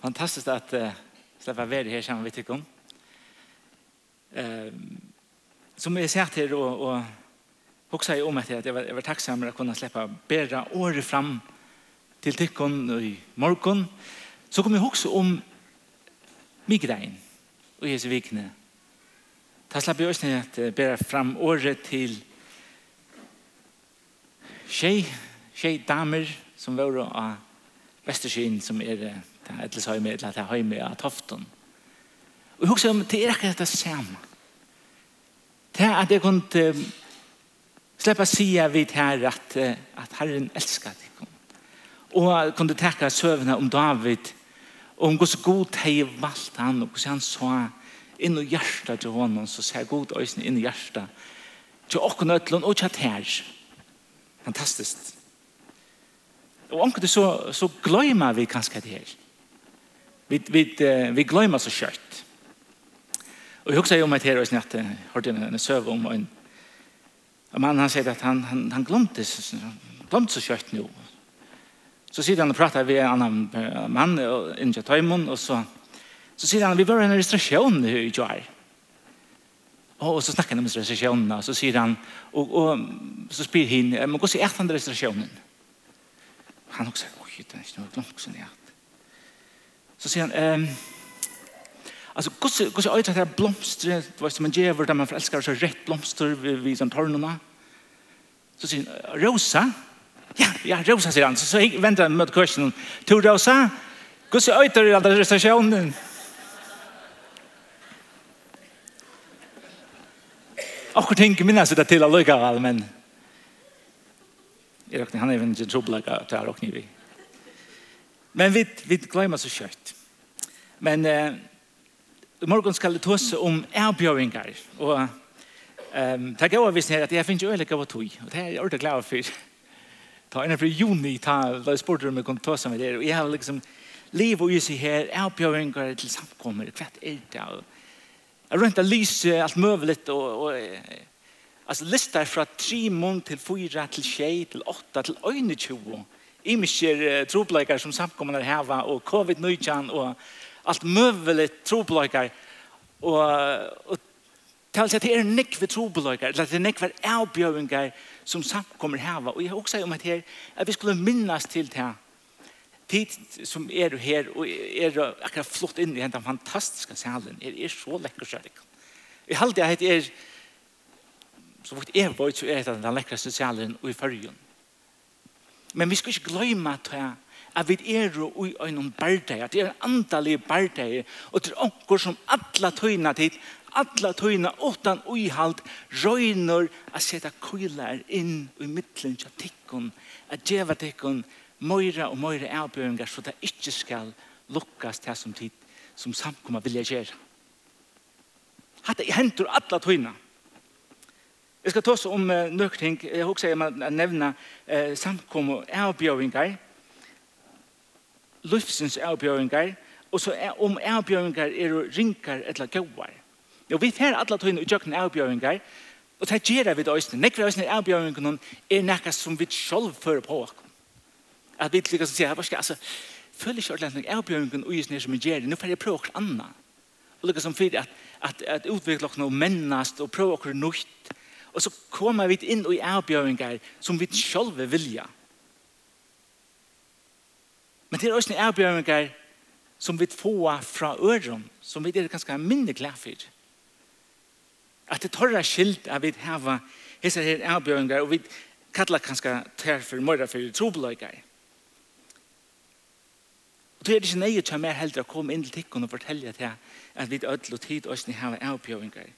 Fantastiskt att uh, släppa vara här sammen vi tycker om. Uh, som jag sagt här och, och också i om att jag var, jag var tacksam att kunna släppa bära året fram till tycker i morgon. Så kommer jag också om migrän och Jesu vikne. Ta slapp jag snärt att bära fram året till tjej, tjej damer som var av Västersyn som är til Edlishøyme, eller har med av toften. Og jeg husker om det er akkurat det samme. Det er at jeg kunne slippe å si vidt her at, at Herren elsker deg. Og jeg kunne tenke søvnene om David, og om hvordan god hei valgt han, og hvordan han så inn i hjertet til honom, så ser god øyne inn i hjertet til åkken øtlen og til her. Fantastisk. Og omkring så, så glemmer vi kanskje det her. Vi, vi, vi glömmer så kött. Och jag huxar om ett här och snart hörde en, en söv om en, en man han säger att han, han, han glömde, glömde så kött nu. Så sitter han och pratar med en annan man och inte tajmon och så så sitter han vi var en restriksjon i Joar. Och så snackar han om restriktionerna så sier han och, och så spyr hin men går er är han restriktionen. Han också oj det är inte något långt som Så sier han, ehm, Alltså hur kus jag vet att blomster det var som man ger där man förälskar sig rätt blomster vid, vid som törnorna. Så sier han, Rosa? Ja, ja, Rosa sier han. Så, så jeg venter mot kursen. To Rosa? Hur Kus jag vet att det är stationen. Akkur tenker minnes det til allikevel, men jeg råkner, han er ikke trobelegget til jeg råkner vi. Men vi, vi glemmer så kjøtt. Men eh, i morgen skal det tåse om erbjøringar. Og um, det er gøy å vise her at jeg finner jo øyelig av tog. Og det er jeg ordentlig glad for. Ta innan for juni, ta, da jeg spurte om jeg kunne tåse med det. Og jeg har liksom liv og use her, erbjøringar til samkommer. Hva er det? Jeg rundt å lyse, alt møveligt, og, og Alltså listar fra trimon til fyra til tjej til åtta til øyne tjogo. Imisker uh, tropleikar som samkommunar heva og covid-19 og allt möjligt trobelökar. Och, och tal sett är nick vi trobelökar, eller det är nick var avbjöringar som samt kommer häva. Och jag också om att här, att vi skulle minnas till det här tid som er här och är akkurat flott in i den fantastiska salen är, är så läcker kjærlig. Jeg halte at det är så fort jeg var så er det den lekkeste salen och i fargen. Men vi skal ikke glemme at det at vi er og i en bardeg, at det er en andalig bardeg, og til onker som alla tøyna tid, alla tøyna åttan uihalt, røyner at seta køylar inn i middelen til tikkun, at djeva tikkun møyra og møyra avbjøringar, så det ikke skal lukkas til som tid som samkomma vilja gjøre. Hatta hentur alla tøyna. Jeg skal ta oss om uh, nøkting. Jeg har også nevna uh, samkomma avbjøringar livsens avbjøringar, og så er, om avbjøringar er rinkar eller gauar. Jo, vi fer alla tøyne utjøkken avbjøringar, og det gjør vi det Nekker vi også avbjøringar er nekka som vi selv fører på oss. At vi til å si, hva skal, altså, føler ikke ordentlig avbjøringar og gjør som vi gjør det, nå får jeg prøve oss anna. Og lukka som fyrir at, at, at utvikle oss noe mennast og prøve oss noe Og så kommer vi inn i avbjøringar som vi selv vilja. Ja Men det er også en avbjøringer som vi får fra øren, som vi er ganske mindre glad for. At det torra skilt at vi har hese her avbjøringer, og vi kallar ganske tær for morra for trobeløyger. Og det er ikke nøye til meg heller å komme inn til tikkene og fortelle til at vi ødel og tid også har avbjøringer.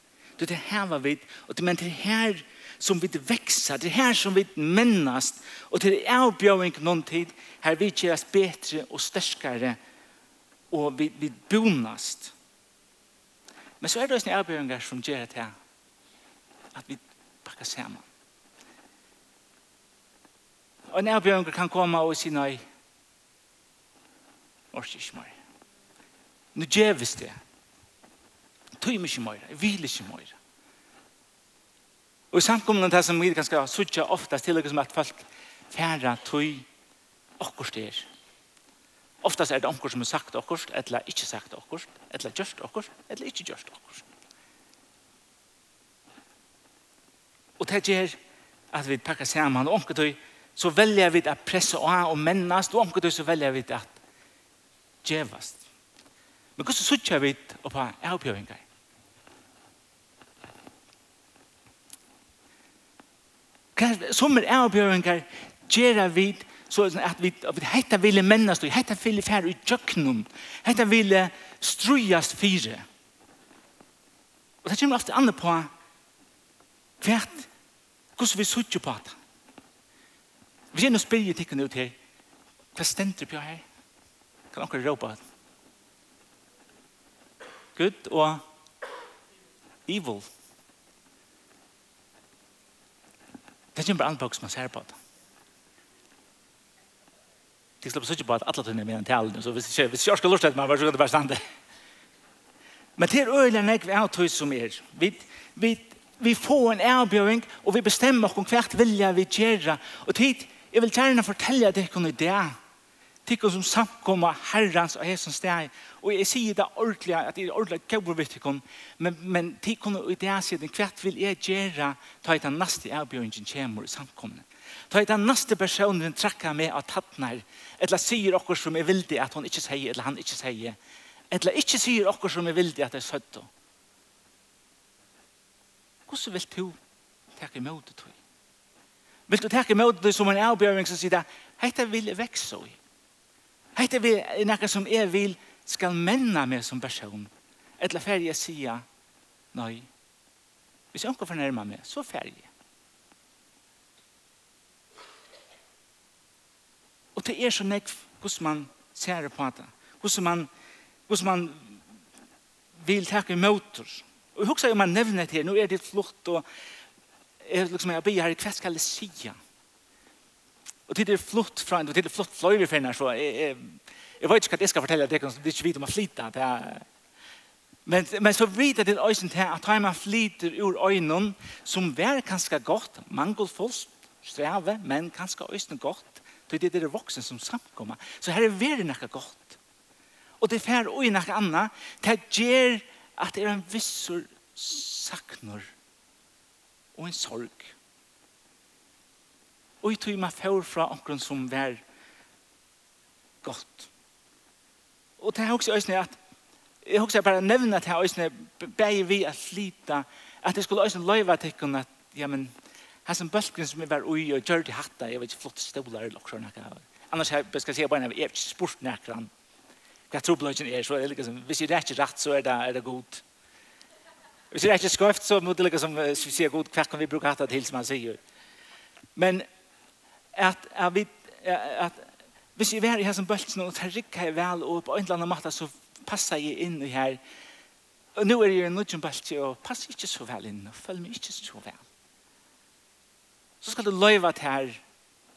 Det er här var vi och det men det här som vi vekser, det här som vi mennast och det er avbjøring någon tid här vi kjøres bättre och stärkare och vi, vi bonast. Men så är det en avbjøring som gjør det her, att vi pakker sammen. Og en avbjøring kan komme og si nei. Orsk ikke mer. Nå vi det tøymer ikke mer, jeg vil ikke mer. Og i samkommunen det som vi ganske suttja oftast til som at folk færre tøy okkurst er. Oftast er det okkur som er sagt okkurst, eller ikke sagt okkurst, eller gjørst okkurst, eller ikke gjørst okkurst. Og det gjør at vi pakker sammen, og omkje tøy så velger vi at pressa av og mennast, og omkje tøy så velger vi at djevast. Men hvordan suttja vi på avbjøringar? som er avbjøringar gjør vi så at vi at hetta ville mennast og hetta ville fære i jøknum hetta ville strujast fire og det kommer ofte andre på hvert hvordan vi suttje på det vi er nå spyrir tikkene ut her hva stender på her? Kan dere råpe råpa Gud og evil? Det er ikke bare andre anpakk som man ser på det. Det slipper så ikke på at alle tøyne er med en talen, så hvis jeg ikke skal lort etter meg, så kan det bare stande. Men det er øyne nek vi er tøy som er. Vi, vi, vi får en avbjøring, og vi bestemmer oss hvert vilja vi gjør. Og tid, jeg vil gjerne fortelle deg hvordan det er tikkum som samkomma herrans og hesens steg. Og jeg sier det ordentlig, at det er ordentlig gøyver vitt ikon, men, men tikkum og i det siden, hvert vil jeg gjøre ta i den neste avbjørnjen kommer i samkommene. Ta i den neste personen trakka med at hattnar, eller sier okkur som er vildi at hon ikke sier, eller han ikke sier, eller ikke sier okkur som er vildi at det er søtt. Hvordan vil du takke imot det, Vil du takke imot det som en avbjøring som sier, heita vil jeg vekse i. Hette vi er noe som jeg vil skal menna meg som person. Etla fer jeg sier, nei, hvis jeg ikke fornærmer meg, så fer. Og det er så nekv hvordan man ser på det. Hvordan man, hvordan man vil takke møter. Og jeg husker om man nevner det her, nå er det flott, og jeg, liksom, jeg blir her, hva skal jeg sia? Og tid er flott fra en, og tid er flott fløyre for henne, så jeg, jeg, jeg vet ikke hva jeg skal fortelle deg, det er ikke vidt om å flyte. Det er, men, men så vidt jeg til øyne til at når man flyter ur øynene, som er ganske godt, mangelfullt, streve, men ganske øyne godt, så det er det voksen som samkommer. Så her er veldig noe godt. Og det fer og i noe annet, det gjør at det er en vissur sakner og en sorg. Og i tog meg fjord fra omkron som var godt. Og det er også øyne at jeg også bare nevne til øyne beger vi at slita at jeg skulle øyne løyva til henne at ja, men her som bølgen som jeg var ui og gjør det hatta jeg vet ikke flott stolar eller noe annars jeg skal si bare jeg har ikke spurt nærkere hva trobløyken er så er det liksom hvis jeg er ikke rett så er det, er det godt Hvis det er ikke skøft, så må det liksom, hvis vi sier god, hva kan vi bruke hatt til som han sier. Men at, at, vi, at hvis vi er i her som bøltsen, og det rikker jeg vel, og på en eller annen måte så passer jeg inn i her. Og nå er jeg i en nødgjøn bøltsen, og passer ikke så vel inn, og følger meg ikke så vel. Så skal du løyve til her,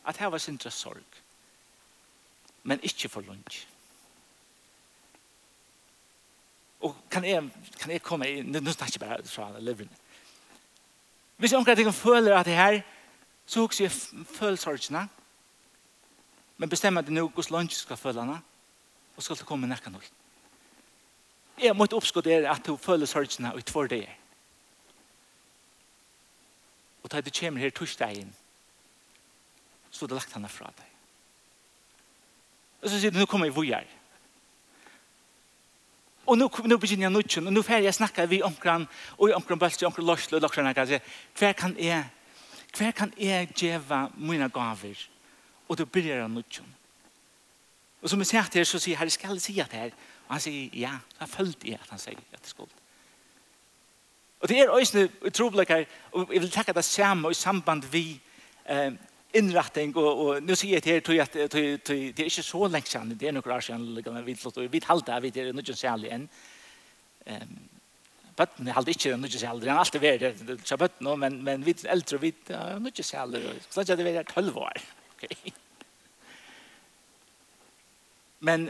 at her var sindre sorg, men ikke for lunch Og kan jeg, kan jeg komme, inn nå snakker jeg bare fra leveren. Hvis jeg omkring føler at det her, Så hukser jeg følelsesordene, men bestemmer det nå hvordan lunch skal føle henne, og skal det komme nekka noe. Jeg måtte oppskått er at du føler sorgene og tvår det. Og da du kommer her torsdagen, så har du lagt henne fra deg. Og så sier du, nå kommer jeg vujar. Og nå, nå begynner jeg nødtjen, og nå får jeg snakke vi omkran, og omkran bølse, omkran lorsle, og omkran hver kan jeg hver kan jeg djeva mine gaver? Og du blir av nødgjøn. Og som jeg sier her, så sier herre, skal jeg si at her? Og han sier, ja, så har følt jeg at han sier at det skulle. Og det er også utrolig her, og jeg vil takke det samme i samband vi eh, innretting, og, og nå sier jeg til her, tror jeg at det er ikke så lenge siden, det er noen år siden, vi talte av, vi er nødgjøn særlig enn. Um, bøttene halde ikke nødje seg aldri. Han har alltid vært der så bøttene, men, men vi eldre, vi uh, nødje seg aldri. Så det er vært 12 år. Okay. Men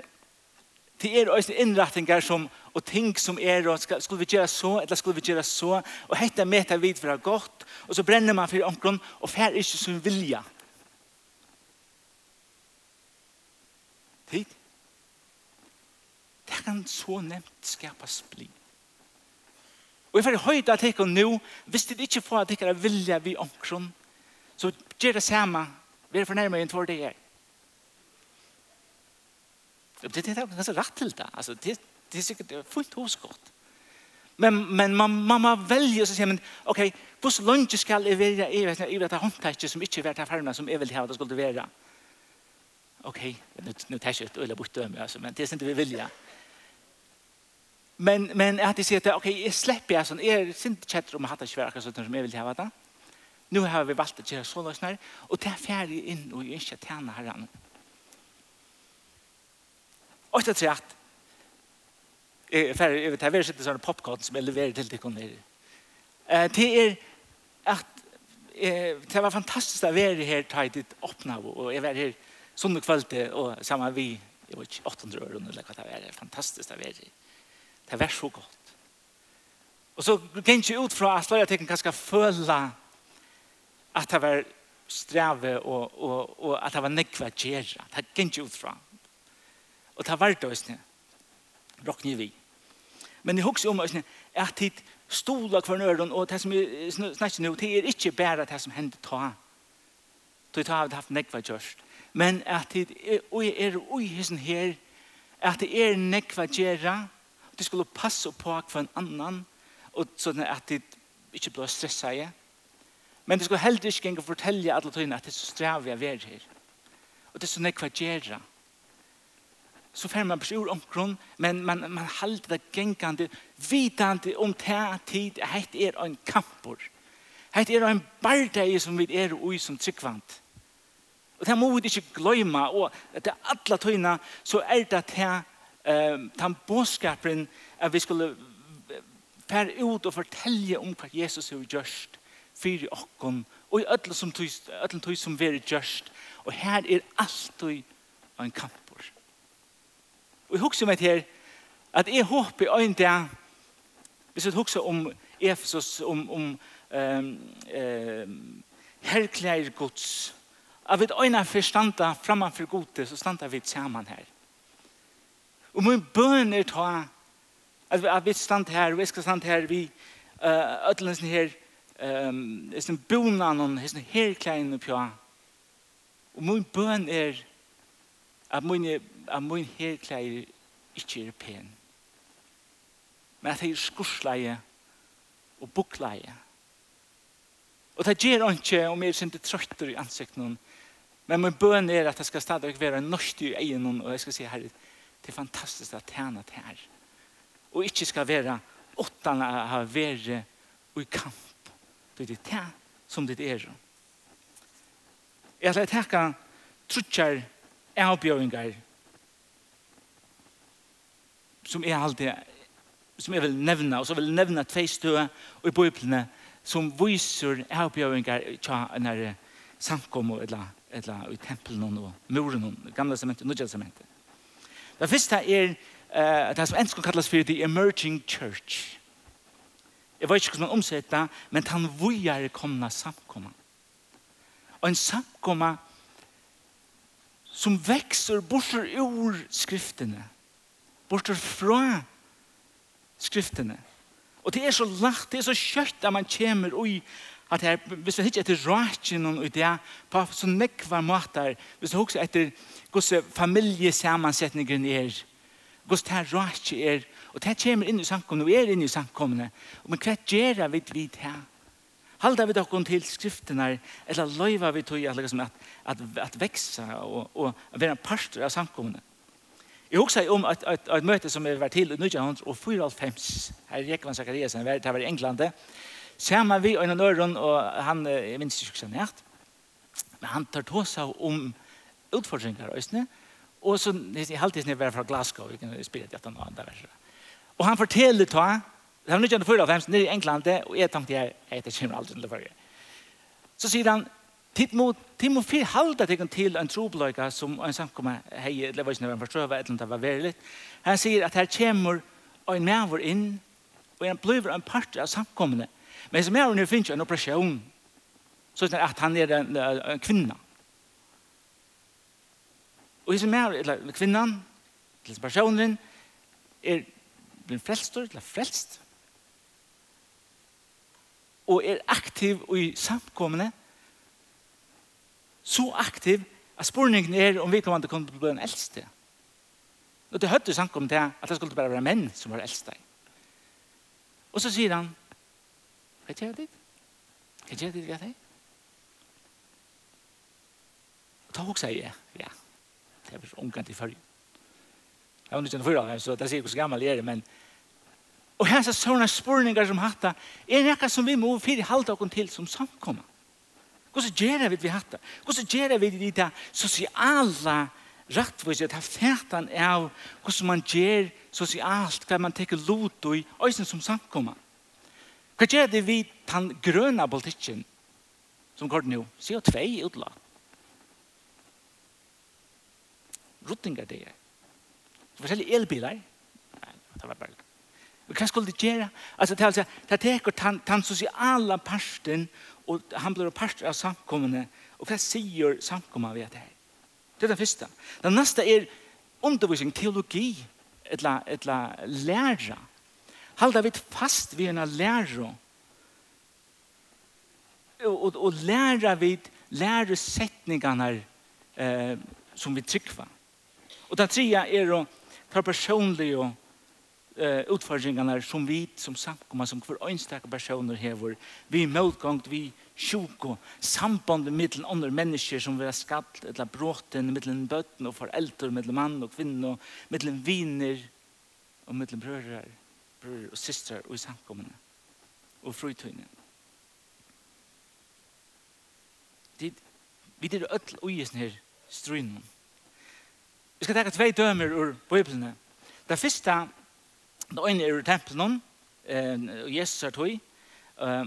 det er også innrettinger som, og ting som er, og skal, skulle vi gjøre så, eller skulle vi gjøre så, og hette med til vidt for det godt, og så brenner man for omkron, og fer ikke som vilja. Tid? Det kan så nevnt skapa splid. Og jeg får høyde at jeg nå, hvis det ikke får at jeg er vilja vi omkron, så gjør det samme, vi er fornærmet enn hvor det er. Det det er ganske rett til det, altså det, det er sikkert det er fullt hosgått. Men, men man, man må velge å si, men, ok, hvordan lønge skal jeg være i vet jeg vet håndtekje som ikke er vært ferdig som jeg vil ha det skulle være? Ok, nå tar jeg ikke et øyla bort døme, altså, men det er ikke vi vilja. Ja Men men att det säger att okej, jag släpper jag sån är synd chatter om hata svär sånt som jag vill ha det. Nu har vi valt att göra så snär och det är färdig in och inte tjäna Herren. Och det är rätt. Eh för över vet här vi sitter såna popcorn som är levererad till dig kommer. Eh det är att eh det var fantastiskt att vara här tajt öppna och jag var här sån kväll och samma vi jag vet 800 år under det var fantastiskt att vara här. Det var så godt. Og så kan ikke ut fra at jeg tenker ganske føle at det var strave og, og, og at det var nekva gjerra. Det kan ikke ut fra. Og det var det også. Råkne vi. Men jeg husker om at det stola kvar nøren og det som vi snakker nå, det er ikke bare det som hender ta. Det har vi haft nekva gjørst. Men at det er, og er, her, er, det er, og er, og De skulle passe på hver annan, og sånn at de ikke ble stresset i. Men de skulle heller ikke gjenge fortelle alle tøyene at det er så strev jeg er her. Og det er så nekva gjerra. Så fer man beskjur omkron, men man, man halder det gengande, vidande om ta tid, heit er en kampor. Heit er en bardei som vi er ui som tryggvant. Og det må vi ikke gløyma, og det er alle tøyene, så er det det um, den bådskapen at vi skulle fære ut og fortelle om hva Jesus har gjørst for i okken og i ødelen som tøys, ødelen tøys som vi gjørst og her er alltid en kamp. og jeg husker meg til at jeg håper en det, hvis jeg husker om Efesus om, om um, um, herklær gods at vi øyne forstanda for gode så standa vi sammen her Og min bøn er ta at vi, at vi stand her, vi skal stand her, vi uh, ødelensen her, um, hesten bonan og hesten herklein og pja. Og min bøn er at min, at min herklein ikke er pen. Men at jeg er skursleie og bukleie. Og det gjør ikke om jeg er sinte trøtter i ansikten. Men min bøn er at jeg skal stadig være nøytig i egen og jeg skal si herre, Det er fantastisk at tjene til her. Og ikke skal være åttan å ha være og i kamp. Det er det som det er. Jeg har takket trutjer avbjøringer som er alltid som jeg vil nevna, og så vil jeg nevne tve stø og i bøyplene som viser avbjøringer til denne her samkom eller, eller i tempelen og muren og gamle sementet, nødja sementet. Det første er uh, det som enskog kalles for The Emerging Church. Jeg vet ikke hvordan man omsetter, men han vujer komna samkomma. Og en samkomma som vekser bort ur skriftene. Bort fra skriftene. Og det er så lagt, det er så kjøtt at man kommer i at her, hvis vi ikke etter raken og det, på så nekvar måter, hvis vi også etter hvordan familiesammansetningen er, hvordan det her raken er, og det her kommer inn i samkomne, og er inn i samkomne, og men hva gjør vi vidt her? Halda vi dere til skriftene, eller løyver vi til at, at, at, at vekse og, og være en parster av samkomne? Jeg husker om et, et, et møte som jeg var til i 1994, her i Rekvann Zakariasen, det var i Englandet, Saman vi og en nøyren, og han, jeg minns ikke hvordan jeg men han tar tå seg om utfordringar og og så jeg har alltid vært fra Glasgow, jeg kan spille det noe annet verser. Og han forteller ta, det var 1945, nere i England, og jeg tenkte jeg, jeg heter kommer aldri til å. Så sier han, Tid mot tid mot fyr halda tekan til en trobløyga som en samkomma hei det var ikkje nær forstøva eller det var verligt. Han sier at her kommer en mævor inn og han blir en part av samkommene Men som er under finnes en operasjon, så er det at han er en, en kvinna. Og som er, eller kvinnan, eller personen, er blir frelst, eller frelst, og er aktiv i samkommende, så aktiv at spurningen er om vi kan komme til å bli en eldste. Og det høyde samkommende til at det skulle bare være menn som var eldste. Og så sier han, Hva gjør det? Hva gjør det vi har det? Ta og sier jeg, ja. Det er vel omkant i følgen. Jeg var ikke noe av så det sier ikke så gammel jeg er, men og her er sånne spørninger som hatt er nekka som vi må fyrir halte oss til som samkommer? Hvordan gjør vi vi hatta? Hvordan gjør vi det i det sosiale rettvis, at fætan av hvordan man gjør sosialt, hva man teker lot i, øyne som samkommer? Hva gjør det vi den grønne politikken som går nå? CO2 i utla. Ruttinger det er. Så forskjellige elbiler. Nei, det var bare Og hva skulle det gjøre? Altså, det er altså, det teker den, den sosiale parten, og han blir part av samkommende, og hva sier samkommende ved det her? Det er det første. Det neste er undervisning, teologi, eller, etla læra, halda vi fast vid en lära. Och, och, och lära vid lärosättningarna eh, som vi tryckva. Och det trea är då ta personliga eh, utfordringarna som vi som samkomma som för enstaka personer hever. Vi motgång, vi sjuk och samband mellan andra människor som vi har skatt eller bråten mellan bötten och föräldrar, mellan man och kvinna, mellan viner och mellan bröder brødre og systrar og i samkommene og frutøyne. Vi er ødel og i her strøyne. Vi skal takke tvei dømer ur bøyblene. Det første, det ene er ur tempelen, og Jesus er tøy,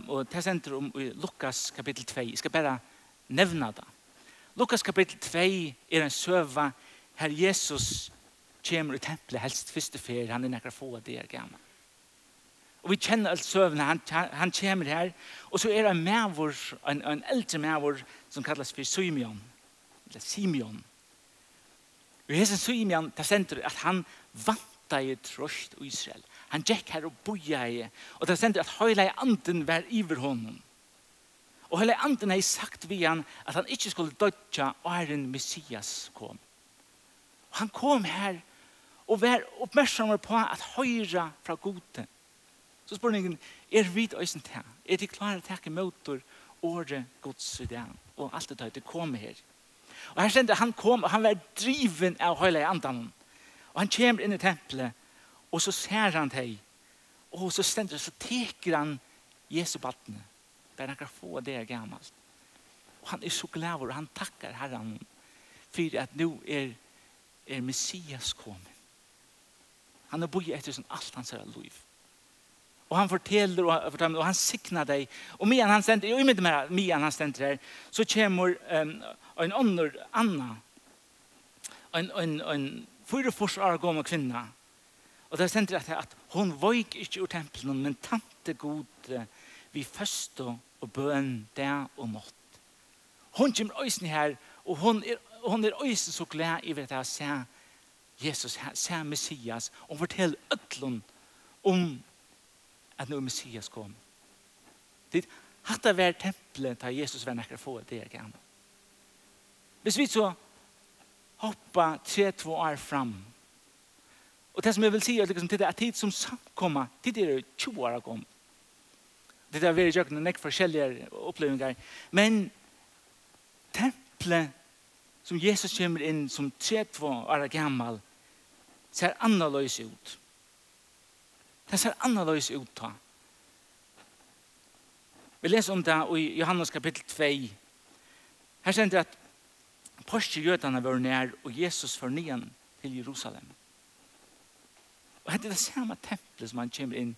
og det sender om i Lukas kapittel 2. Jeg skal bare nevna det. Lukas kapittel 2 er en søva her Jesus kommer i tempelet helst første fer, han er nekker få av det er gammel. Og vi kjenner alt søvnene, han, han kommer her. Og så er det en mævor, en, en eldre mævor, som kalles for Simeon. Eller Simeon. Og hese Simeon, det sender at han vanta i trøst og Israel. Han gikk her og boja i, og det sender at høyla i anden var iver honom. Og høyla i anden har sagt vi han at han ikke skulle dødja åren Messias kom. Og han kom her og var oppmerksom på at høyra fra godet Så spurningen, er vi øysen til? Er de klare til å takke møter året gods i det? Og alt det det kom her. Og her kjente han kom, og han var driven av høyla i andan. Og han kommer inn i tempelet, og så ser han deg. Og så stender så teker han Jesu battene. Det er kan få det gammelt. Og han er så glad, og han takkar herren for at nå er, er Messias kommet. Han har boi etter sånn alt hans her liv. Og han forteller och fortäller och han signar dig. Och medan han ständer, jag inte mer, medan han ständer her, så kommer um, en annan Anna. En, en, en fyra forsar gammel kvinna. Och där ständer at, att hon vojk inte ur templen, men tante god vi första och bön där och mått. Hon kommer øysen här och hon är, hon är øysen så glad i at jeg ser Jesus, ser Messias och forteller ötlund om at nu er Messias kom. Det hatta vær templet ta Jesus var nekker få det er gammel. Hvis vi så hoppa 3-2 år fram og det som jeg vil si er liksom, det er tid som samkomma tid er 20 år kom. Det er veri jøkken nek forskjellige opplevingar men templet som Jesus kommer inn som 3-2 år gammal ser annerledes ut. Det ser annerledes ut da. Vi leser om det i Johannes kapittel 2. Her sier det at Porsche-jødene var nær, og Jesus var nyan til Jerusalem. Og hette det samme tempelet som han kommer inn,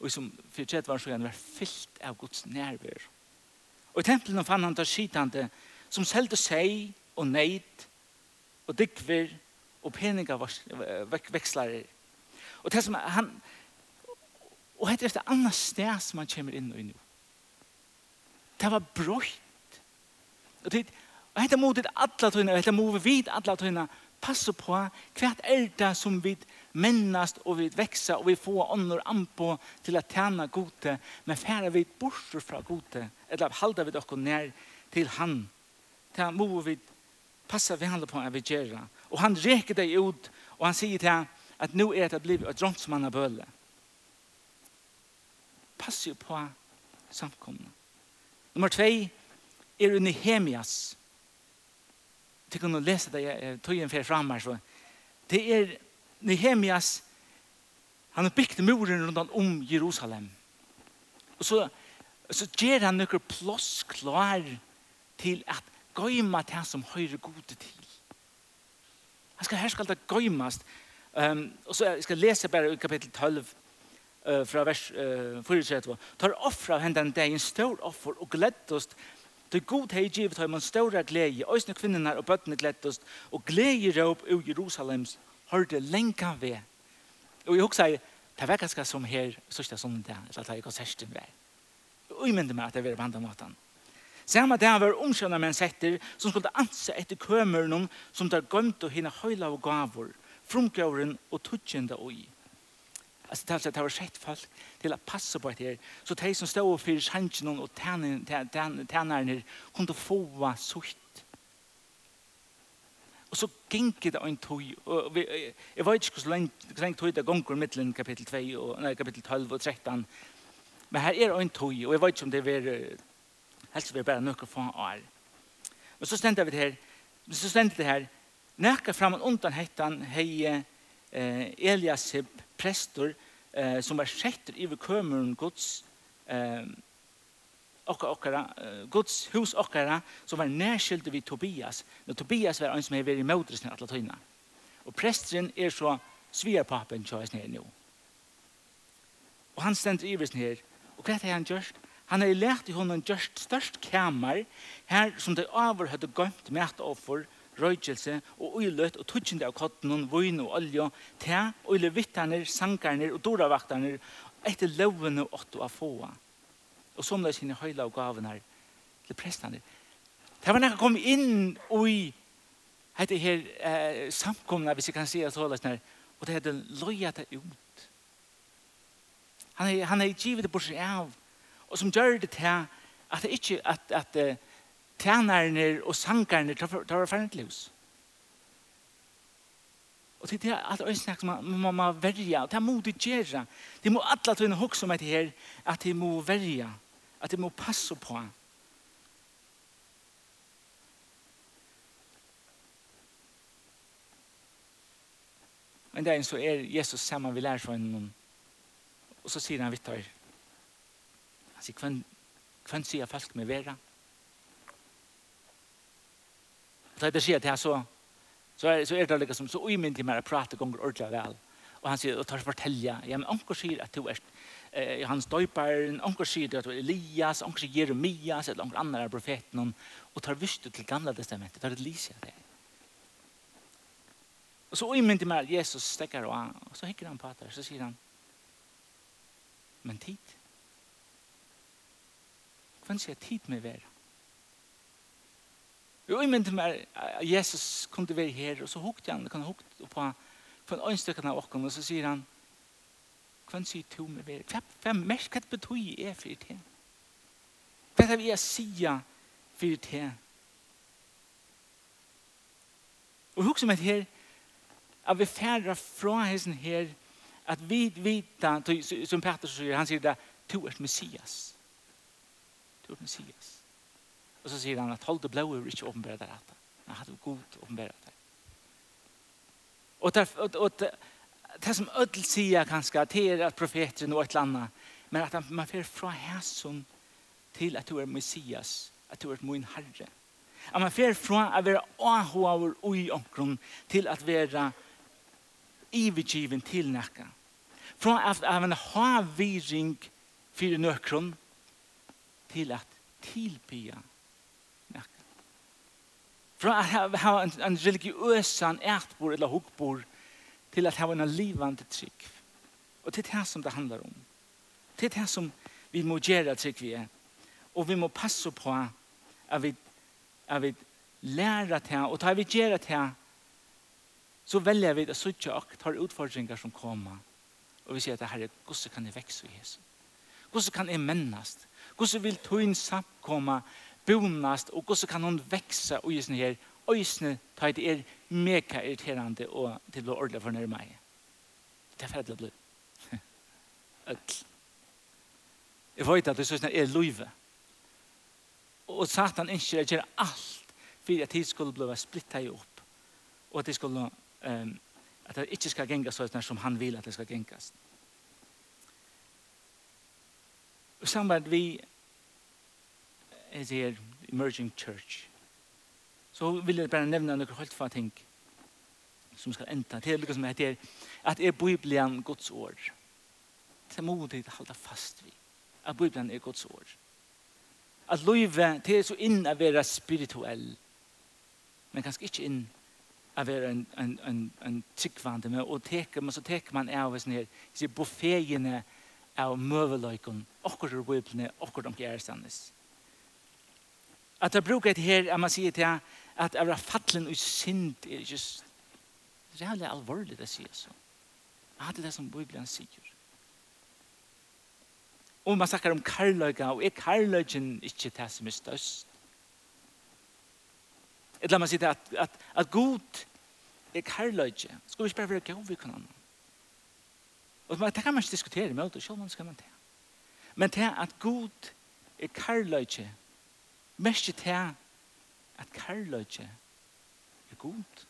og som for tredje var så gjerne var fyllt av Guds nærvær. Og i tempelet fann han der skitande, som selte seg og neid, og dykver, og peninga vekslare. Og det som han, Og hette er et annet sted som han kommer inn og inn. Det var brøyt. Og det Og hetta mot et alla tøyna, hetta mot vit alla tøyna, passe på hva er det som vi mennast og vi veksa og vi får ånder an på til å tjene gode, men færre vi bort fra gode, eller halda vi dere nær til han. Ta må vi passa vi handler på at vi gjør Og han reker deg ut, og han sier til at nå er det blivet et drontsmann av bøle passer på samkomne. Nummer 2 er Nehemias. Jeg kan lese det, jeg tog en fer frem her, så det er Nehemias, han har bygd muren rundt om Jerusalem. Og så, så gjør han noen plåss klar til at gøyma det som høyre gode til. Han skal, her skal det gøymast. Um, og så jeg lese bare i kapittel 12, uh, fra vers uh, 4, tar offra hendan dagen stor offer og gleddost til god hei givet har man ståra glede, øysne kvinnerne og bøttene gleddost, og glede råp i Jerusalems hørte lenka ved. Og jeg husker, det var ganske som her, sørste sånn det, eller det er konserten ved. Og jeg mener meg at det var på andre måten. Samme dag var omkjønner med en setter som skulle anse etter kømeren som der gømte henne høyla og gaver, frumgavren og tutsjende og i. Alltså det har varit sett folk till att passa på det här. Så de som står för sjansen och tärnaren kunde få vara sutt. Och så gick det en tog. Jag vet inte hur länge tog det gånger mittlen kapitel 2 och nej, kapitel 12 och 13. Men här är en tog och jag vet inte om det är helst vi bara några få år. Men så ständer vi det här. Så ständer det här. Näka fram och undan hettan hej eh, Eliasib, prestor, eh, som var skjetter i kømeren Guds eh, okka okkara, Guds hus okkara, som var nærskilt vid Tobias. Når Tobias var en som er vært i mødresen alle tøyna. Og presteren er så svigerpapen tjøys nere nå. Og han stender i visen her. Og hva er han gjørst? Han har lært i honom gjørst størst kamer her som de avhørte gømt med at offer røykelse og uiløtt og tutsjende av kotten, vøyne og olje, til uile vittaner, sankarner og doravaktaner etter lovene og åtte av få. Og som det er sine høyla og gavene til prestene. Det var nekka kom inn i hette her eh, samkomna, hvis jeg kan si at det her, og det hadde løyet det ut. Han er, han er givet det bort seg av, og som gjør det til at det ikke, at, at, at tænerne og sankerne tar var ferdig løs. Og til det er alt øyesnakk som man må verja, og det er må de Det må alle ta en hokk som heter her, at det må verja, at det må passe på. Men det dag så er Jesus sammen vi lærer seg noen, og så sier han vitt her. Han sier, hvem sier folk med vera? Så det sier til så, så, er, så er det liksom, så umyndig med å prate gonger ordentlig vel. Og han sier, og tar fortelja, ja, men anker sier at du er eh, hans døyparen, anker sier at du er Elias, anker sier Jeremias, eller anker andre er profeten, og tar viste til gamla testamentet, tar det lise av det. Og så umyndig mer Jesus stekker, og, og så hikker han på det, så sier han, men tid. Hvem sier tid med vera? Jo, jeg mente meg at Jesus kom til å være her, og så hukte han, kan hukte på, på en øynstøkken av åkken, og så sier han, hva sier to med være? Hva, hva mest hva betyr jeg for det? Hva er det jeg sier for det? Og hukte meg her, at vi færre fra hessen her, at vi vet, som Petter sier, han sier det, to er Messias. To er Messias. Og så sier han at hold det blå er ikke åpenbæret der at han hadde god åpenbæret der. Og det, og, og det, det som ødel sier kanskje, det er at profeteren og et eller annet, men at man fer fra hæsson til at du er Messias, at du er min herre. At man fer fra å være åhåver og i omkron til at være ivergiven til nækka. Fra at man har viring for nøkron til at tilbya Fra at ha en, en religiøsan ætbor eller hukkbor til at ha en livande trygg. Og det er det som det handlar om. Det er det som vi må gjøre trygg vi er. Og vi må passe på at vi, at vi lærer til, og tar vi gjøre til, så velger vi at sitte og ta utfordringer som kommer. Og vi sier at herre, hvordan kan jeg vekse i Jesus? Hvordan kan jeg mennast? Hvordan vil tøyen samkomma bonast, og hvordan kan hun vekse og gjøre her, øysene tar det er mega irriterende og til å ordle for nær meg. Det er ferdig å bli. Øtl. Jeg vet at det er sånn er løyve. Og satan ønsker å gjøre alt for at de skulle bli splittet opp. Og at de skulle um, at det ikke skal gengas sånn som han vil at det skal gengas. Og samtidig vi is her emerging church. Så vil jeg bare nevne noen helt få ting som skal enda. Det er lykkes at det er, at er Bibelen Guds år. Det er modig å holde fast vid. At Bibelen er Guds år. At løyve det er så inn å være spirituell. Men kanskje ikke inn å være en, en, en, en tryggvande. Men, og teker, men så teker man av sånn her, disse buffegene av møveløyken. Akkurat Bibelen, akkurat om kjærestanes. At jeg bruker et her, at man sier til at jeg var fattelen og synd, er ikke rævlig alvorlig det sier så. Jeg hadde det som Bibelen sier. Og man snakker om karløyga, og er karløygen ikke det som er størst? Et la meg si det at, at, at god er karløyge. Skal vi ikke bare være gav vi kan annen? Og det kan man ikke diskutere med, og selv om man skal man det. Men det at god er karløyge, Mest til at kærløyde er god.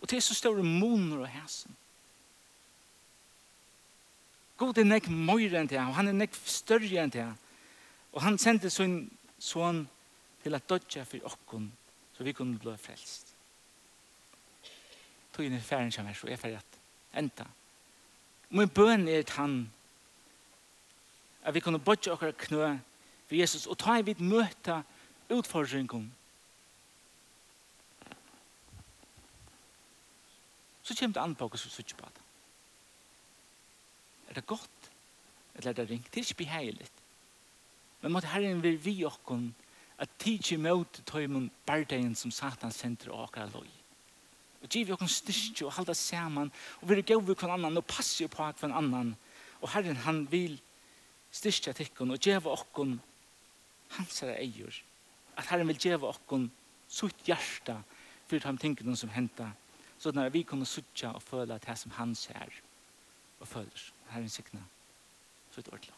Og til så store moner og hæsen. God er nek møyre enn det, og han er nek større enn det. Og han sendte sin son til at dødja for okkon, så vi kunne bli frelst. Tog inn i færen som er så, jeg ferdig at enda. Min bøn er at han, at vi kunne bodja okkar knø for Jesus, og ta i vidt møte utfordringen. Så kommer det an på hva som sitter på det. Er det godt? Eller er det ringt? Det er ikke behagelig. Men måtte Herren være vi okken at tid ikke møte tøymen bardeien som Satan sender og akkurat loj. Og giv okken styrke og halda sammen og være gau vi kvann annan og passe på hver annan. Og Herren han vil styrke tikkun og gjøre okken hans er eier, at Herren vil djeva okkon sutt hjärsta fyrir tam tingene som henta, så at vi kunne suttja og føla at det som han ser og føler. Herren sikna sutt ordelig.